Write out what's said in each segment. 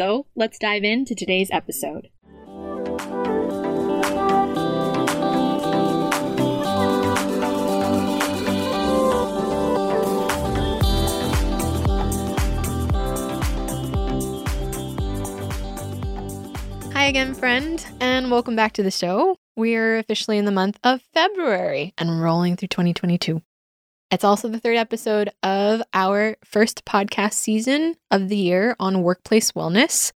So let's dive into today's episode. Hi again, friend, and welcome back to the show. We're officially in the month of February and rolling through 2022. It's also the third episode of our first podcast season of the year on workplace wellness,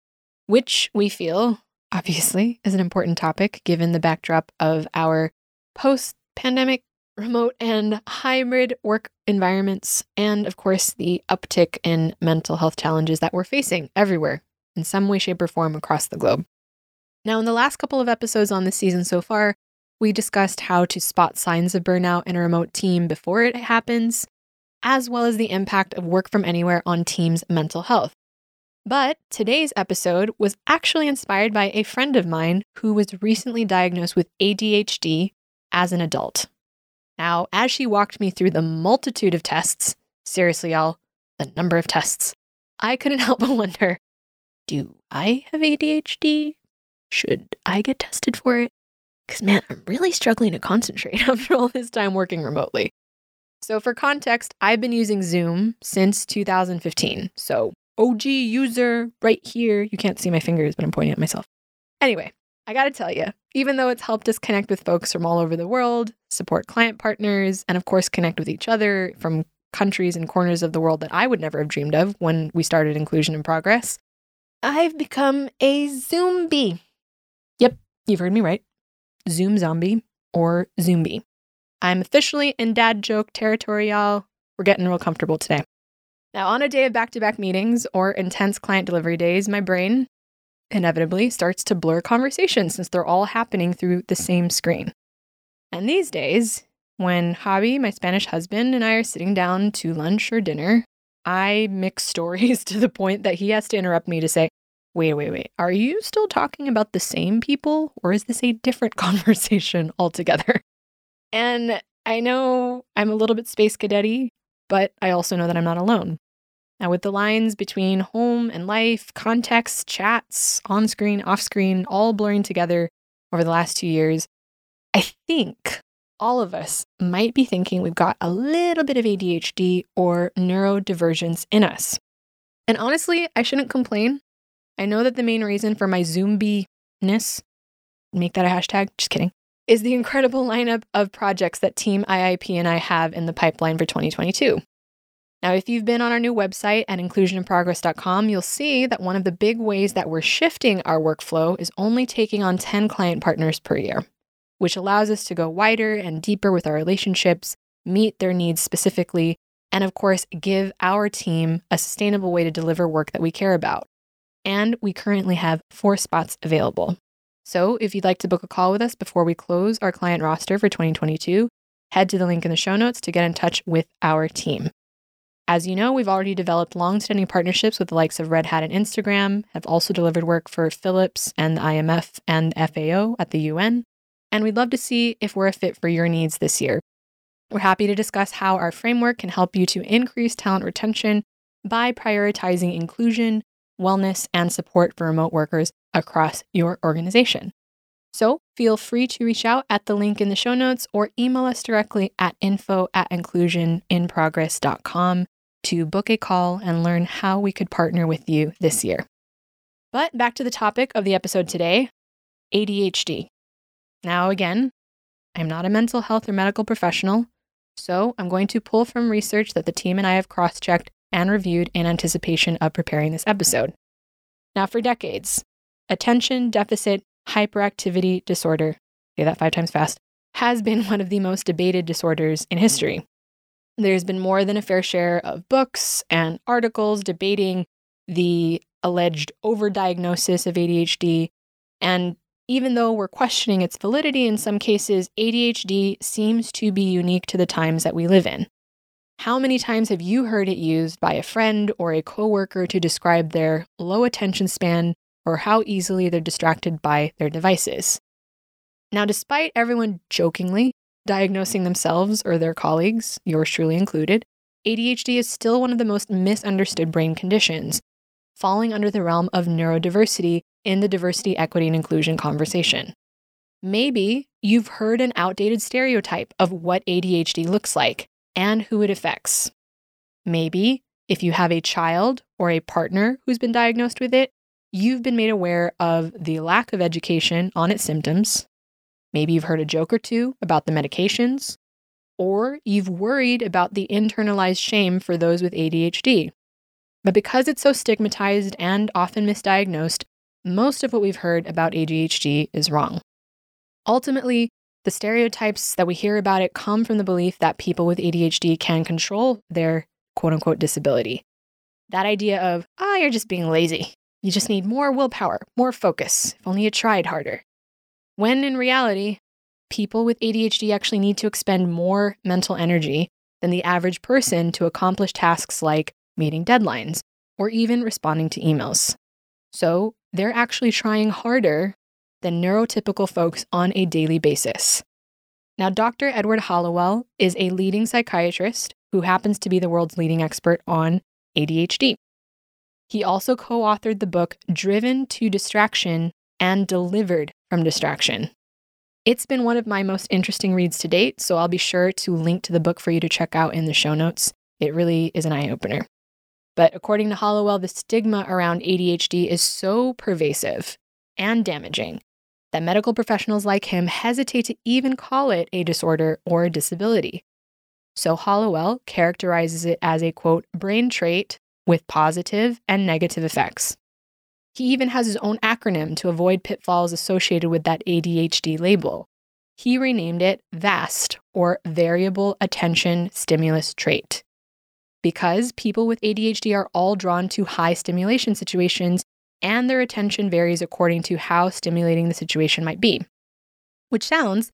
which we feel obviously is an important topic given the backdrop of our post pandemic remote and hybrid work environments, and of course, the uptick in mental health challenges that we're facing everywhere in some way, shape, or form across the globe. Now, in the last couple of episodes on this season so far, we discussed how to spot signs of burnout in a remote team before it happens, as well as the impact of work from anywhere on teams' mental health. But today's episode was actually inspired by a friend of mine who was recently diagnosed with ADHD as an adult. Now, as she walked me through the multitude of tests, seriously, y'all, the number of tests, I couldn't help but wonder do I have ADHD? Should I get tested for it? Because, man, I'm really struggling to concentrate after all this time working remotely. So, for context, I've been using Zoom since 2015. So, OG user right here. You can't see my fingers, but I'm pointing at myself. Anyway, I gotta tell you, even though it's helped us connect with folks from all over the world, support client partners, and of course, connect with each other from countries and corners of the world that I would never have dreamed of when we started Inclusion in Progress, I've become a Zoombie. Yep, you've heard me right. Zoom zombie, or Zoombie. I'm officially in dad joke territory, y'all. We're getting real comfortable today. Now, on a day of back to back meetings or intense client delivery days, my brain inevitably starts to blur conversations since they're all happening through the same screen. And these days, when Javi, my Spanish husband, and I are sitting down to lunch or dinner, I mix stories to the point that he has to interrupt me to say, wait, wait, wait, are you still talking about the same people or is this a different conversation altogether? And I know I'm a little bit space cadetty, but I also know that I'm not alone. Now, with the lines between home and life, context, chats, on screen, off screen, all blurring together over the last two years, I think all of us might be thinking we've got a little bit of ADHD or neurodivergence in us. And honestly, I shouldn't complain. I know that the main reason for my Zoombie-ness, make that a hashtag, just kidding, is the incredible lineup of projects that Team IIP and I have in the pipeline for 2022. Now, if you've been on our new website at inclusioninprogress.com, you'll see that one of the big ways that we're shifting our workflow is only taking on 10 client partners per year, which allows us to go wider and deeper with our relationships, meet their needs specifically, and of course, give our team a sustainable way to deliver work that we care about and we currently have four spots available. So if you'd like to book a call with us before we close our client roster for 2022, head to the link in the show notes to get in touch with our team. As you know, we've already developed long-standing partnerships with the likes of Red Hat and Instagram, have also delivered work for Philips and the IMF and FAO at the UN, and we'd love to see if we're a fit for your needs this year. We're happy to discuss how our framework can help you to increase talent retention by prioritizing inclusion, wellness, and support for remote workers across your organization. So feel free to reach out at the link in the show notes or email us directly at info at inclusioninprogress.com to book a call and learn how we could partner with you this year. But back to the topic of the episode today ADHD. Now, again, I'm not a mental health or medical professional, so I'm going to pull from research that the team and I have cross checked and reviewed in anticipation of preparing this episode. Now, for decades, attention deficit hyperactivity disorder, say that five times fast, has been one of the most debated disorders in history. There's been more than a fair share of books and articles debating the alleged overdiagnosis of ADHD. And even though we're questioning its validity in some cases, ADHD seems to be unique to the times that we live in. How many times have you heard it used by a friend or a coworker to describe their low attention span or how easily they're distracted by their devices? Now, despite everyone jokingly diagnosing themselves or their colleagues, yours truly included, ADHD is still one of the most misunderstood brain conditions, falling under the realm of neurodiversity in the diversity, equity, and inclusion conversation. Maybe you've heard an outdated stereotype of what ADHD looks like and who it affects. Maybe if you have a child or a partner who's been diagnosed with it, you've been made aware of the lack of education on its symptoms. Maybe you've heard a joke or two about the medications, or you've worried about the internalized shame for those with ADHD. But because it's so stigmatized and often misdiagnosed, most of what we've heard about ADHD is wrong. Ultimately, the stereotypes that we hear about it come from the belief that people with ADHD can control their quote unquote disability. That idea of, ah, oh, you're just being lazy. You just need more willpower, more focus, if only you tried harder. When in reality, people with ADHD actually need to expend more mental energy than the average person to accomplish tasks like meeting deadlines or even responding to emails. So they're actually trying harder than neurotypical folks on a daily basis. Now, Dr. Edward Hallowell is a leading psychiatrist who happens to be the world's leading expert on ADHD. He also co authored the book Driven to Distraction and Delivered from Distraction. It's been one of my most interesting reads to date, so I'll be sure to link to the book for you to check out in the show notes. It really is an eye opener. But according to Hallowell, the stigma around ADHD is so pervasive and damaging that medical professionals like him hesitate to even call it a disorder or a disability. So Hallowell characterizes it as a quote, brain trait with positive and negative effects. He even has his own acronym to avoid pitfalls associated with that ADHD label. He renamed it VAST, or Variable Attention Stimulus Trait. Because people with ADHD are all drawn to high stimulation situations and their attention varies according to how stimulating the situation might be. Which sounds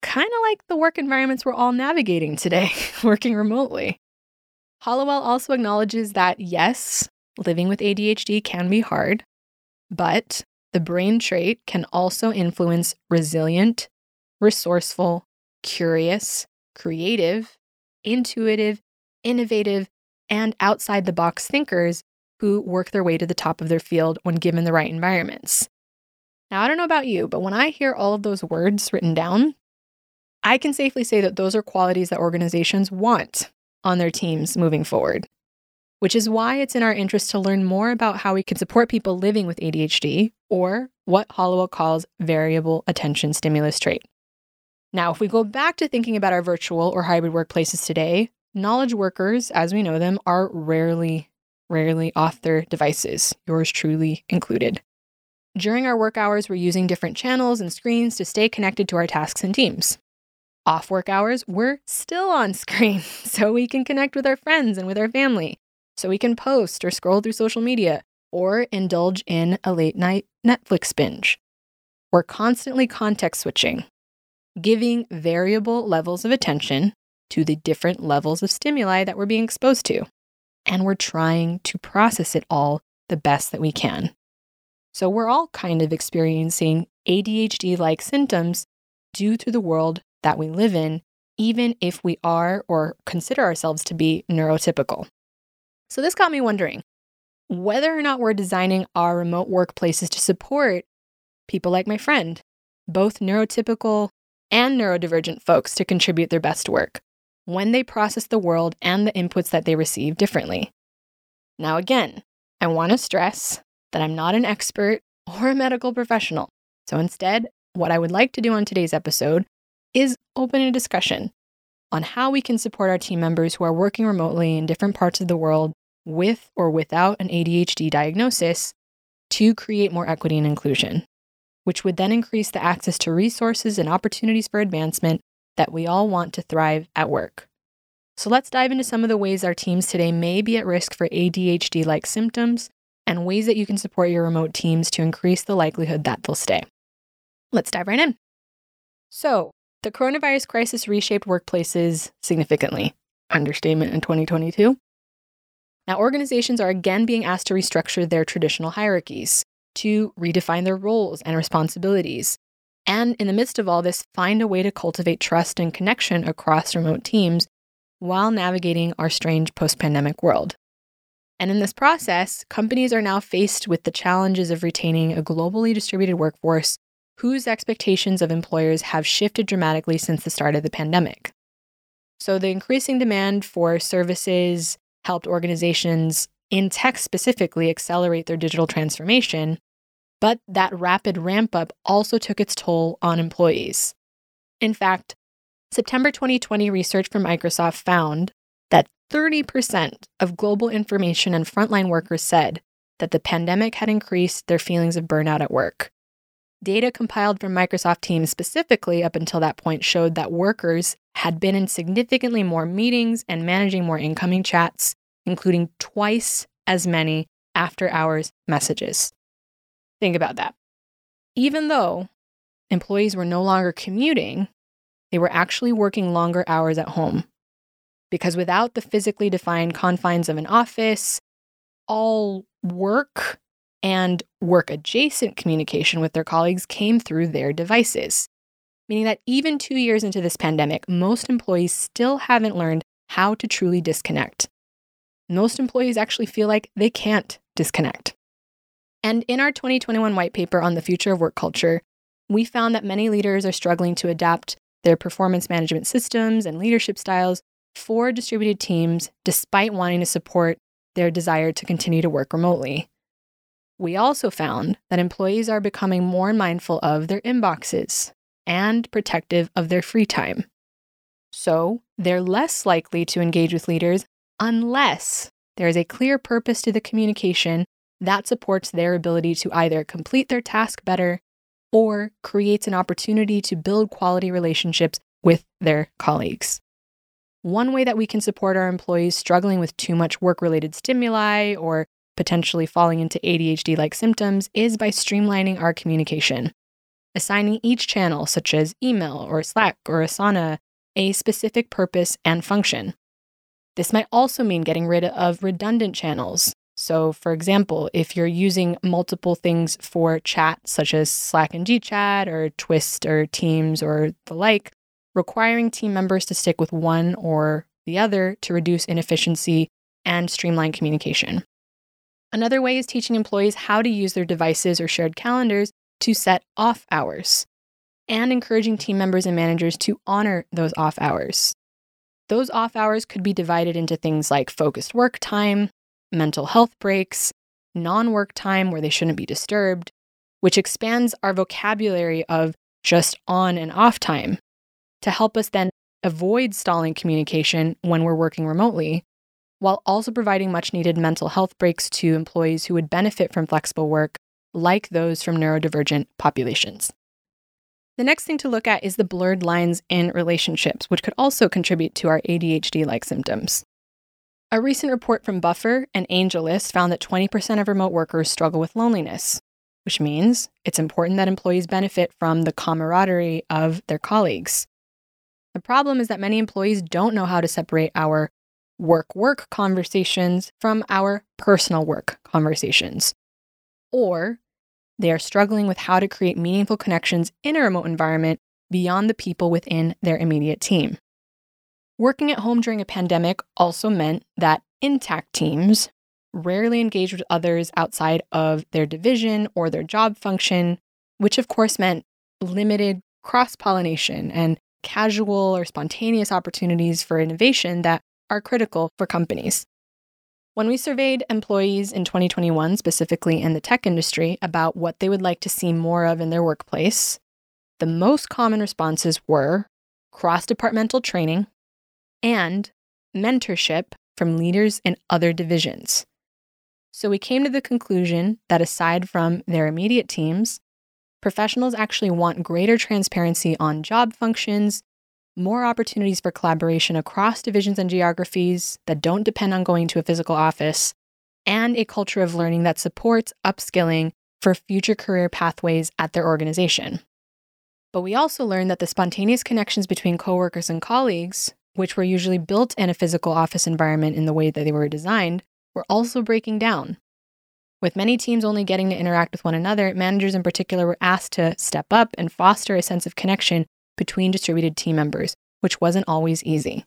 kind of like the work environments we're all navigating today, working remotely. Hallowell also acknowledges that yes, living with ADHD can be hard, but the brain trait can also influence resilient, resourceful, curious, creative, intuitive, innovative, and outside the box thinkers who work their way to the top of their field when given the right environments. Now, I don't know about you, but when I hear all of those words written down, I can safely say that those are qualities that organizations want on their teams moving forward, which is why it's in our interest to learn more about how we can support people living with ADHD, or what Hallowell calls variable attention stimulus trait. Now, if we go back to thinking about our virtual or hybrid workplaces today, knowledge workers, as we know them, are rarely rarely off their devices, yours truly included. During our work hours, we're using different channels and screens to stay connected to our tasks and teams. Off work hours, we're still on screen so we can connect with our friends and with our family, so we can post or scroll through social media or indulge in a late night Netflix binge. We're constantly context switching, giving variable levels of attention to the different levels of stimuli that we're being exposed to and we're trying to process it all the best that we can. So we're all kind of experiencing ADHD like symptoms due to the world that we live in, even if we are or consider ourselves to be neurotypical. So this got me wondering whether or not we're designing our remote workplaces to support people like my friend, both neurotypical and neurodivergent folks to contribute their best work when they process the world and the inputs that they receive differently. Now, again, I want to stress that I'm not an expert or a medical professional. So instead, what I would like to do on today's episode is open a discussion on how we can support our team members who are working remotely in different parts of the world with or without an ADHD diagnosis to create more equity and inclusion, which would then increase the access to resources and opportunities for advancement that we all want to thrive at work. So let's dive into some of the ways our teams today may be at risk for ADHD like symptoms and ways that you can support your remote teams to increase the likelihood that they'll stay. Let's dive right in. So, the coronavirus crisis reshaped workplaces significantly. Understatement in 2022. Now, organizations are again being asked to restructure their traditional hierarchies, to redefine their roles and responsibilities, and in the midst of all this, find a way to cultivate trust and connection across remote teams while navigating our strange post pandemic world. And in this process, companies are now faced with the challenges of retaining a globally distributed workforce whose expectations of employers have shifted dramatically since the start of the pandemic. So, the increasing demand for services helped organizations in tech specifically accelerate their digital transformation, but that rapid ramp up also took its toll on employees. In fact, September 2020 research from Microsoft found that 30% of global information and frontline workers said that the pandemic had increased their feelings of burnout at work. Data compiled from Microsoft Teams specifically up until that point showed that workers had been in significantly more meetings and managing more incoming chats, including twice as many after hours messages. Think about that. Even though employees were no longer commuting, they were actually working longer hours at home. Because without the physically defined confines of an office, all work and work adjacent communication with their colleagues came through their devices. Meaning that even two years into this pandemic, most employees still haven't learned how to truly disconnect. Most employees actually feel like they can't disconnect. And in our 2021 white paper on the future of work culture, we found that many leaders are struggling to adapt their performance management systems and leadership styles for distributed teams despite wanting to support their desire to continue to work remotely. We also found that employees are becoming more mindful of their inboxes and protective of their free time. So they're less likely to engage with leaders unless there is a clear purpose to the communication that supports their ability to either complete their task better or creates an opportunity to build quality relationships with their colleagues. One way that we can support our employees struggling with too much work related stimuli or potentially falling into ADHD like symptoms is by streamlining our communication. Assigning each channel, such as email or Slack or Asana, a specific purpose and function. This might also mean getting rid of redundant channels. So, for example, if you're using multiple things for chat, such as Slack and GChat or Twist or Teams or the like, requiring team members to stick with one or the other to reduce inefficiency and streamline communication. Another way is teaching employees how to use their devices or shared calendars to set off hours and encouraging team members and managers to honor those off hours. Those off hours could be divided into things like focused work time, mental health breaks, non work time where they shouldn't be disturbed, which expands our vocabulary of just on and off time to help us then avoid stalling communication when we're working remotely while also providing much needed mental health breaks to employees who would benefit from flexible work, like those from neurodivergent populations. The next thing to look at is the blurred lines in relationships, which could also contribute to our ADHD like symptoms. A recent report from Buffer and AngelList found that 20% of remote workers struggle with loneliness, which means it's important that employees benefit from the camaraderie of their colleagues. The problem is that many employees don't know how to separate our work work conversations from our personal work conversations. Or they are struggling with how to create meaningful connections in a remote environment beyond the people within their immediate team. Working at home during a pandemic also meant that intact teams rarely engaged with others outside of their division or their job function, which of course meant limited cross pollination and casual or spontaneous opportunities for innovation that are critical for companies. When we surveyed employees in 2021, specifically in the tech industry, about what they would like to see more of in their workplace, the most common responses were cross departmental training and mentorship from leaders in other divisions. So we came to the conclusion that aside from their immediate teams, professionals actually want greater transparency on job functions, more opportunities for collaboration across divisions and geographies that don't depend on going to a physical office, and a culture of learning that supports upskilling for future career pathways at their organization. But we also learned that the spontaneous connections between coworkers and colleagues, which were usually built in a physical office environment in the way that they were designed, were also breaking down. With many teams only getting to interact with one another, managers in particular were asked to step up and foster a sense of connection between distributed team members, which wasn't always easy.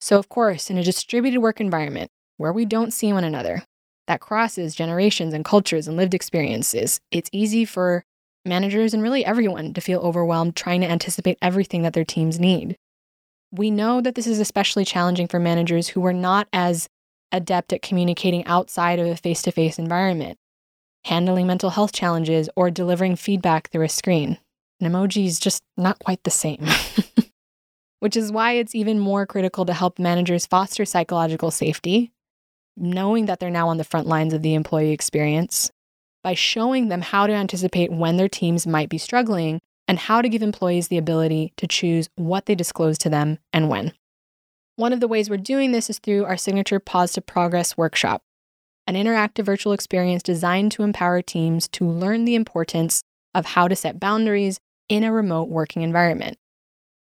So, of course, in a distributed work environment where we don't see one another, that crosses generations and cultures and lived experiences, it's easy for managers and really everyone to feel overwhelmed trying to anticipate everything that their teams need. We know that this is especially challenging for managers who are not as adept at communicating outside of a face to face environment, handling mental health challenges, or delivering feedback through a screen. An emoji is just not quite the same. Which is why it's even more critical to help managers foster psychological safety, knowing that they're now on the front lines of the employee experience, by showing them how to anticipate when their teams might be struggling and how to give employees the ability to choose what they disclose to them and when. One of the ways we're doing this is through our signature Pause to Progress workshop, an interactive virtual experience designed to empower teams to learn the importance of how to set boundaries in a remote working environment.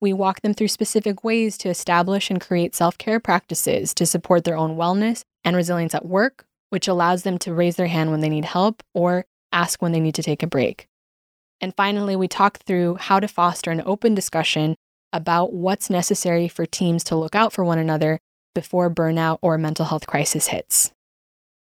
We walk them through specific ways to establish and create self care practices to support their own wellness and resilience at work, which allows them to raise their hand when they need help or ask when they need to take a break. And finally, we talk through how to foster an open discussion about what's necessary for teams to look out for one another before burnout or mental health crisis hits.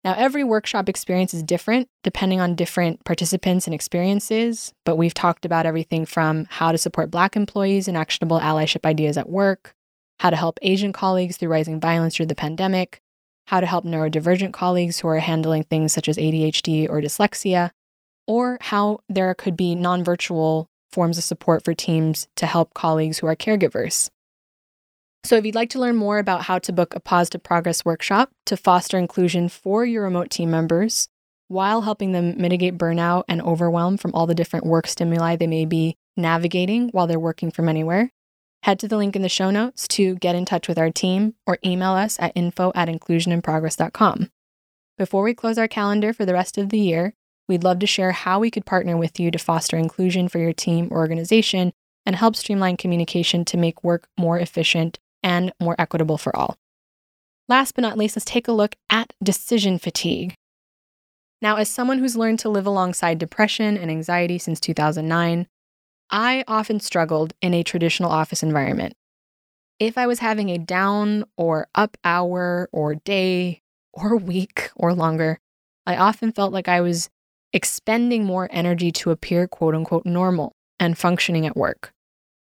Now, every workshop experience is different depending on different participants and experiences, but we've talked about everything from how to support Black employees and actionable allyship ideas at work, how to help Asian colleagues through rising violence through the pandemic, how to help neurodivergent colleagues who are handling things such as ADHD or dyslexia, or how there could be non virtual forms of support for teams to help colleagues who are caregivers. So, if you'd like to learn more about how to book a to Progress workshop to foster inclusion for your remote team members while helping them mitigate burnout and overwhelm from all the different work stimuli they may be navigating while they're working from anywhere, head to the link in the show notes to get in touch with our team or email us at info at inclusioninprogress.com. Before we close our calendar for the rest of the year, We'd love to share how we could partner with you to foster inclusion for your team or organization and help streamline communication to make work more efficient and more equitable for all. Last but not least, let's take a look at decision fatigue. Now, as someone who's learned to live alongside depression and anxiety since 2009, I often struggled in a traditional office environment. If I was having a down or up hour or day or week or longer, I often felt like I was expending more energy to appear quote unquote normal and functioning at work,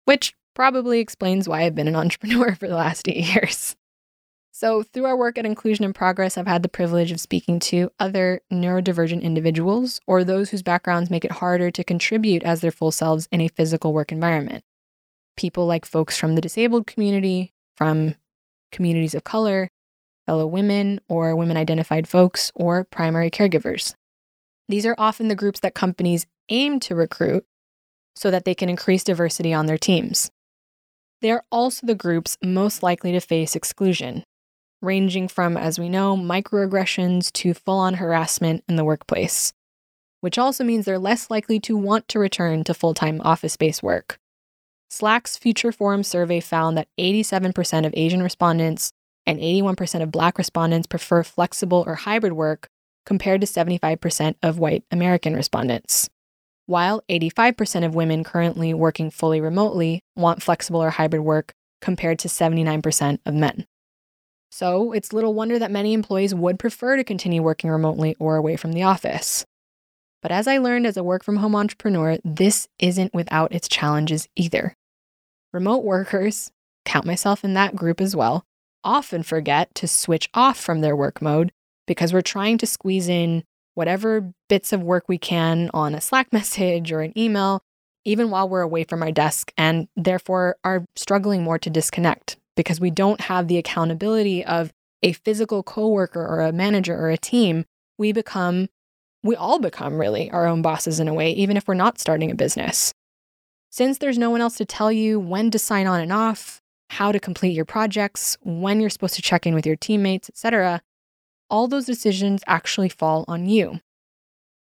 which probably explains why I've been an entrepreneur for the last eight years. So, through our work at Inclusion in Progress, I've had the privilege of speaking to other neurodivergent individuals or those whose backgrounds make it harder to contribute as their full selves in a physical work environment. People like folks from the disabled community, from communities of color, fellow women or women identified folks, or primary caregivers. These are often the groups that companies aim to recruit so that they can increase diversity on their teams. They are also the groups most likely to face exclusion, ranging from, as we know, microaggressions to full on harassment in the workplace, which also means they're less likely to want to return to full time office based work. Slack's Future Forum survey found that 87% of Asian respondents and 81% of Black respondents prefer flexible or hybrid work compared to 75% of white American respondents. While 85% of women currently working fully remotely want flexible or hybrid work compared to 79% of men. So it's little wonder that many employees would prefer to continue working remotely or away from the office. But as I learned as a work from home entrepreneur, this isn't without its challenges either. Remote workers, count myself in that group as well, often forget to switch off from their work mode because we're trying to squeeze in whatever bits of work we can on a Slack message or an email, even while we're away from our desk, and therefore are struggling more to disconnect because we don't have the accountability of a physical coworker or a manager or a team. We become, we all become really our own bosses in a way, even if we're not starting a business. Since there's no one else to tell you when to sign on and off, how to complete your projects, when you're supposed to check in with your teammates, etc., all those decisions actually fall on you.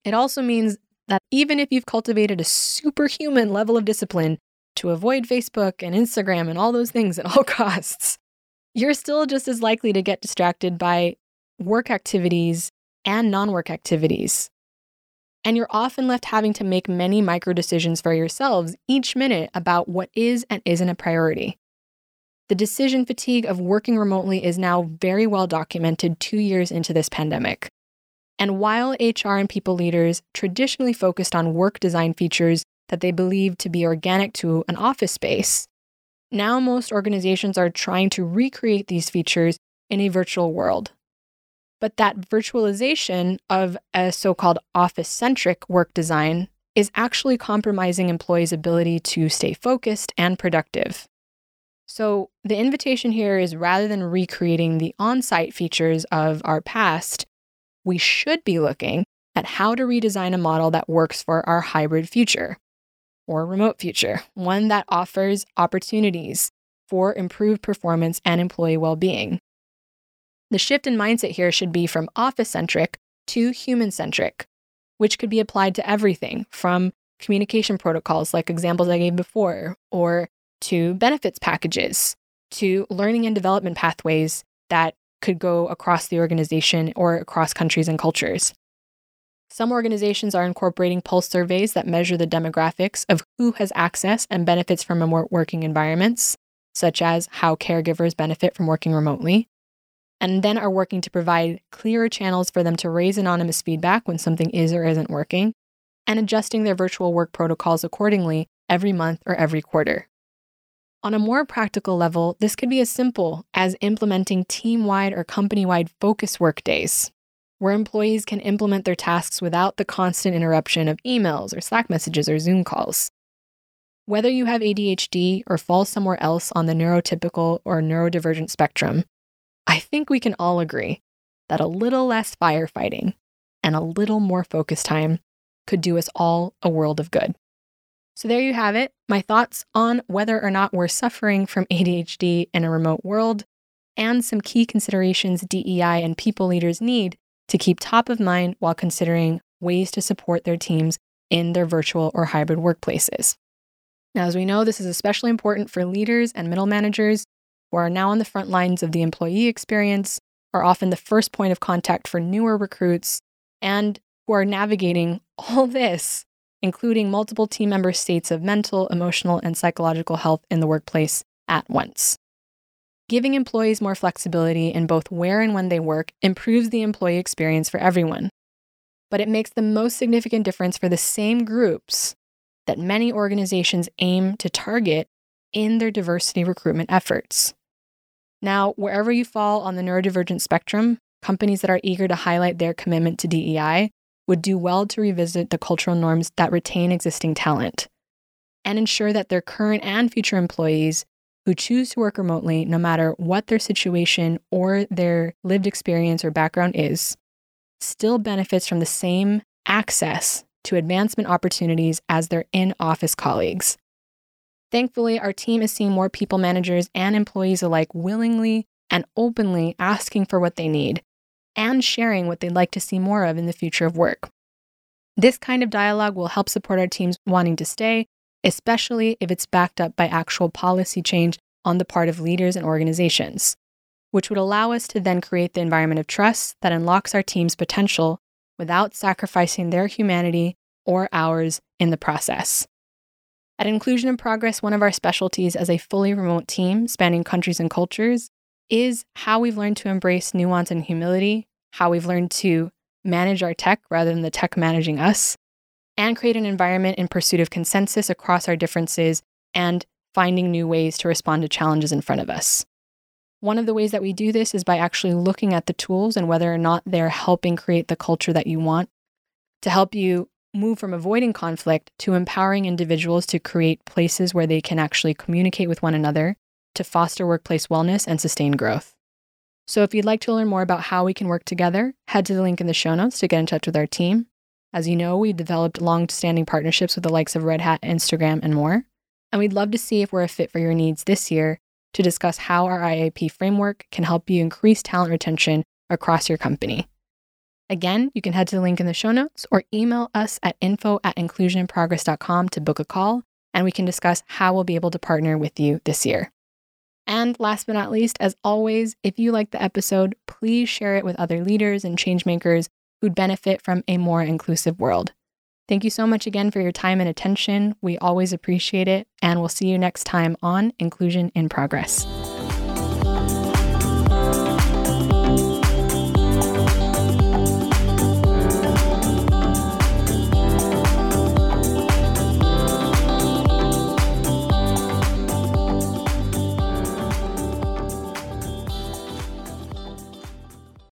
It also means that even if you've cultivated a superhuman level of discipline to avoid Facebook and Instagram and all those things at all costs, you're still just as likely to get distracted by work activities and non work activities. And you're often left having to make many micro decisions for yourselves each minute about what is and isn't a priority. The decision fatigue of working remotely is now very well documented two years into this pandemic. And while HR and people leaders traditionally focused on work design features that they believed to be organic to an office space, now most organizations are trying to recreate these features in a virtual world. But that virtualization of a so called office centric work design is actually compromising employees' ability to stay focused and productive. So, the invitation here is rather than recreating the on site features of our past, we should be looking at how to redesign a model that works for our hybrid future or remote future, one that offers opportunities for improved performance and employee well being. The shift in mindset here should be from office centric to human centric, which could be applied to everything from communication protocols, like examples I gave before, or to benefits packages, to learning and development pathways that could go across the organization or across countries and cultures. Some organizations are incorporating pulse surveys that measure the demographics of who has access and benefits from remote working environments, such as how caregivers benefit from working remotely, and then are working to provide clearer channels for them to raise anonymous feedback when something is or isn't working, and adjusting their virtual work protocols accordingly every month or every quarter. On a more practical level, this could be as simple as implementing team wide or company wide focus work days, where employees can implement their tasks without the constant interruption of emails or Slack messages or Zoom calls. Whether you have ADHD or fall somewhere else on the neurotypical or neurodivergent spectrum, I think we can all agree that a little less firefighting and a little more focus time could do us all a world of good. So, there you have it my thoughts on whether or not we're suffering from ADHD in a remote world, and some key considerations DEI and people leaders need to keep top of mind while considering ways to support their teams in their virtual or hybrid workplaces. Now, as we know, this is especially important for leaders and middle managers who are now on the front lines of the employee experience, are often the first point of contact for newer recruits, and who are navigating all this including multiple team member states of mental, emotional, and psychological health in the workplace at once. Giving employees more flexibility in both where and when they work improves the employee experience for everyone. But it makes the most significant difference for the same groups that many organizations aim to target in their diversity recruitment efforts. Now, wherever you fall on the neurodivergent spectrum, companies that are eager to highlight their commitment to DEI would do well to revisit the cultural norms that retain existing talent and ensure that their current and future employees who choose to work remotely, no matter what their situation or their lived experience or background is, still benefits from the same access to advancement opportunities as their in office colleagues. Thankfully, our team is seeing more people managers and employees alike willingly and openly asking for what they need and sharing what they'd like to see more of in the future of work. This kind of dialogue will help support our teams wanting to stay, especially if it's backed up by actual policy change on the part of leaders and organizations, which would allow us to then create the environment of trust that unlocks our team's potential without sacrificing their humanity or ours in the process. At Inclusion in Progress, one of our specialties as a fully remote team spanning countries and cultures is how we've learned to embrace nuance and humility, how we've learned to manage our tech rather than the tech managing us, and create an environment in pursuit of consensus across our differences and finding new ways to respond to challenges in front of us. One of the ways that we do this is by actually looking at the tools and whether or not they're helping create the culture that you want to help you move from avoiding conflict to empowering individuals to create places where they can actually communicate with one another to foster workplace wellness and sustain growth. So, if you'd like to learn more about how we can work together, head to the link in the show notes to get in touch with our team. As you know, we've developed long standing partnerships with the likes of Red Hat, Instagram, and more. And we'd love to see if we're a fit for your needs this year to discuss how our IAP framework can help you increase talent retention across your company. Again, you can head to the link in the show notes or email us at info at inclusioninprogress.com to book a call, and we can discuss how we'll be able to partner with you this year. And last but not least, as always, if you like the episode, please share it with other leaders and changemakers who'd benefit from a more inclusive world. Thank you so much again for your time and attention. We always appreciate it, and we'll see you next time on Inclusion in Progress.